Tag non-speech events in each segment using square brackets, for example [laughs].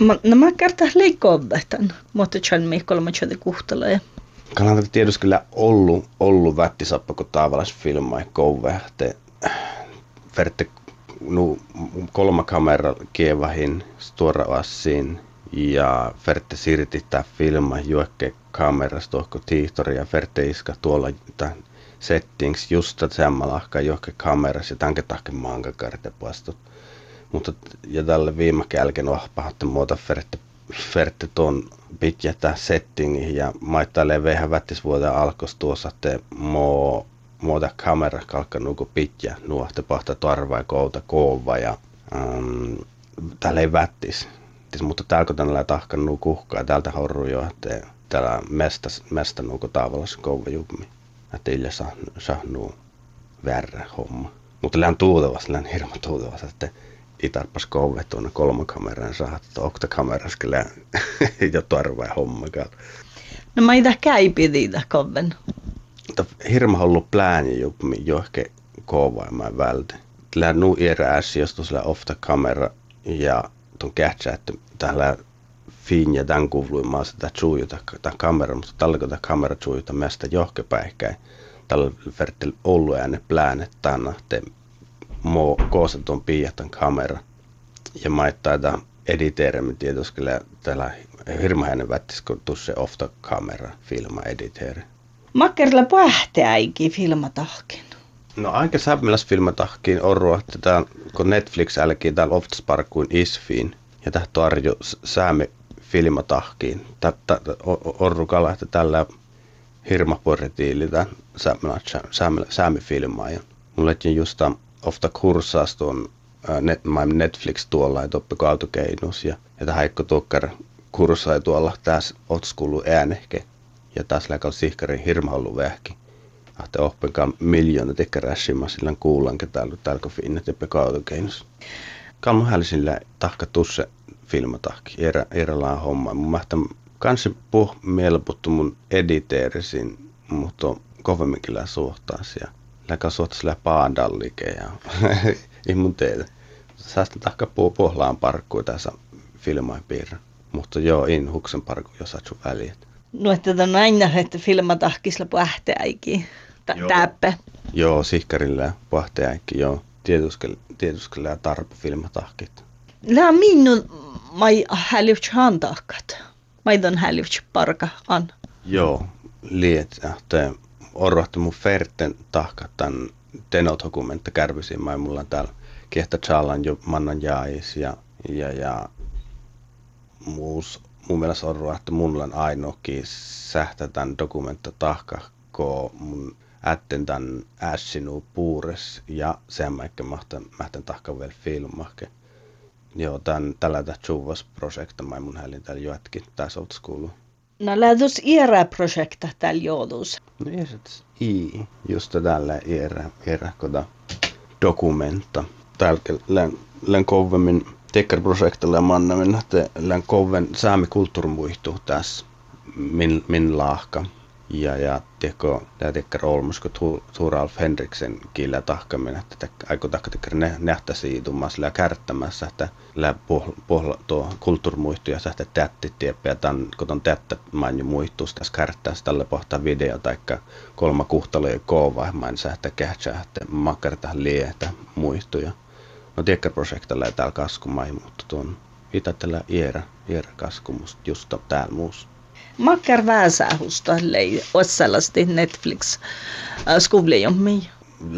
No mä kertaan liikkovetan, mutta chan Mikkola mä chade kuhtala. Kannattaa tietysti kyllä ollut, ollut vättisappa, kun tavallaan filmai kouve. Te, verte nu kolma kamera kievahin stora assiin ja Ferte sirti tämä filma juokke kamerasta tuohko tiihtori ja Ferte iska tuolla tämän settings just sammalahka johonkin kamerassa ja tahke mankakarte pastut. Mutta ja tälle viime jälkeen vahpahatte muuta Ferte, Ferte tuon pitjätä settingi ja maittaa vähän vättis vuoden alkos tuossa te mo muuta kamera kalkka nuku pitjä nuohte pahta tarvaa kouta koova ja um, täällä ei vättis. Tis, mutta täällä kun tällä tahkan nuku kuhkaa, täältä horru jo, että täällä mestä, mestä nuku tavallaan kouva jummi että ille saa, saa värre homma. Mutta lään tuutavas, lään hirma tuutavas, että ei tarpas kouve tuonne kolmokameraan saa, että oktakameras [laughs] kyllä jo tarvaa homma. No mä itä käypi niitä koven. Hirma ollut plääni juppi johonkin koovaimaan vältä. Lään nuu erääs, jos tuossa ofta kamera ja tuon kähtsä, että tällä fin ja tämän kuvluimaa sitä tsujuta tämän kamera, mutta tällä kun tämä kamera tsujuta mestä johkepäihkäin, tällä vertel ollut ääne pläänet tänä, te mo koosa tuon piiatan kamera. Ja maittaa tämä editeeremme tietysti täällä hirma hänen vättis, kun tuossa ofta kamera filma editeeri. Makkerilla pähteäikin filmatahkin. No aika sämmäläs filmatahkiin orrua, että tämä, kun Netflix älkii täällä Oftsparkuin isfiin, ja tämä tarjo säämi filmatahkiin. Tätä orrukalla, että tällä hirmaporretiilitä säämi filmaa. Ja mulle just ofta kurssaas tuon net, Netflix tuolla, että oppi kautukeinus ja, että Haikko Tukkar kurssai tuolla tässä otskulu äänehke ja taas läkal sihkarin hirma ollut vähki. Ahte oppinkaan miljoona tekkärässimaa sillä kuullankin täällä, täällä finnet ja kautukeinus. Kalmu hälsillä tahka tusse filmatahki, erä, erälaan homma. Mun mähtä kanssa puh mielputtu mun editeerisin, mutta kovemmin kyllä suhtaas ja läkä suhtaas lää paadallike ja [laughs] ei mun teitä. Säästä tahka puhu pohlaan parkkuu tässä filmain piirre. Mutta joo, in huksen parkku, jos sun väliä. No, että on aina, että filmatahkisla pähteäikin. Täppä. Joo, sihkarilla pähteäikin, joo. Tietysti, tietysti tarpe filmatahkit. Lää minun mai hälyvts handahkat. Maidon hälyvts parka an. Joo, liet, että orrohti mun ferten tahkat tämän tenodokumentta kärvysiin. Mai mulla on täällä kiehtä chalan jo mannan jaais ja, ja, ja muus, mun mielestä on että mulla on ainoakin sähtä tämän dokumenta tahka, ko mun ätten tämän ässinu puures ja sen mä ehkä mahtan, mahtan tahka vielä filmahke. Joo, tämän, tällä Chuvas projekta mä mun häälin täällä joetkin tässä kuuluu. No lähdus iera projekta täällä joudus. No iäset i, just tällä iera, iera koda dokumenta. Täällä län, län kovemmin tekkarprojektilla mannamin, että län koven saami kulttuurimuihtu tässä min, min laahka ja, ja teko lähteekö olmus, kun Turalf Henriksen kiillä tahkamin, että aiko tahkatekär ne nähtä siitumassa sillä kärttämässä, että lä pohla tuo kulttuurimuistuja sähtä tätti tieppiä, tämän kun on tättä main jo muistus tässä kärttää tälle pohtaa video tai kolma kuhtalo ja koova, main sähtä kähtsää, että makarta lietä muistuja. No tiekkäprojektilla ei täällä kaskumai, mutta tuon itätellä iera, iera kaskumusta just täällä muussa. Makkar vääsähusta lei ossallasti Netflix äh, skuvlejommi.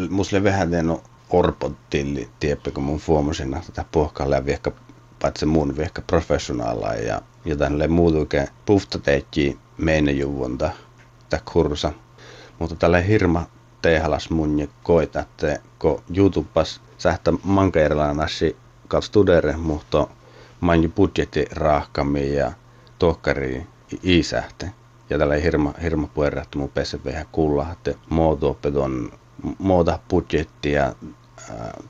Musle vähän den orpottilli tieppe, kun mun fuomasin, että pohkalle viekka paitsi mun viekka professionaala ja jotain le muutuke pufta teikki meidän juvunta tämä kursa. Mutta tällä hirma tehalas mun ja koita, että kun YouTubas sähtä manka erilainen studere, mutta man budjetti rahkami ja tohkari isähte. Ja tällä hirma, hirma puerrattu mun PSV kuulla, että muotoopedon muuta budjettia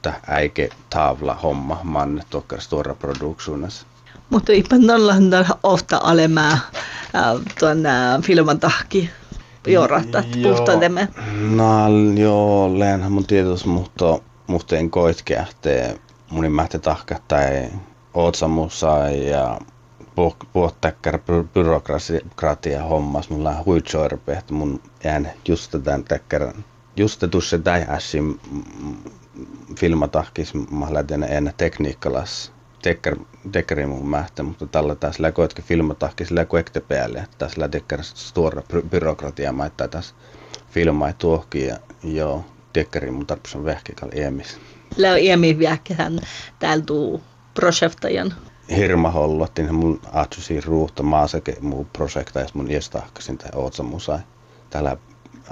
tämä äike tavla homma man tokkar stora produktiones. Mutta ei nolla ofta alemää tuon filman tahki jorrattat puhtademme. No joo, leenhän mun tietos, mutta musta en koitke, että mun mähte tahka tai ootsamussa ja puhuttakkar byrokratia hommas. Mulla on huitsoirpe, että mun jään just tämän täkkärän. Just tuossa täihässin filmatahkis mä lähtin en tekniikkalas tekker, tekkeri mun mähtä, mutta tällä taas läkoitke filmatahkis läkoekte päälle. Tässä lähtekkär stora byrokratia maittaa tässä filmaa tuohki ja joo, tekkeri mun tarpeeksi on vähkikal iemis. Lää iemi vähkehän täällä tuu projektajan. Hirma hollottin mun atsusi ruuhta maasake muu projekta, jos mun iestahkasin tai ootsa musai. Täällä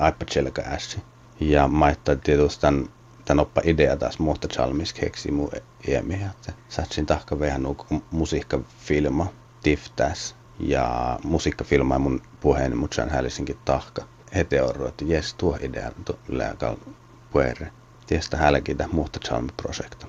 iPad ässi. Ja maittaa tietysti tämän tämän oppa idea taas muuta chalmis keksi mu iemiä, että satsin tahka vähän nuku musiikkafilma tiftäs ja musiikkafilma mun puheen mutsan hälisinkin tahka. Hete orro, että jes tuo idea lääkal puere. Tiestä hälkitä muuta chalmi projekta.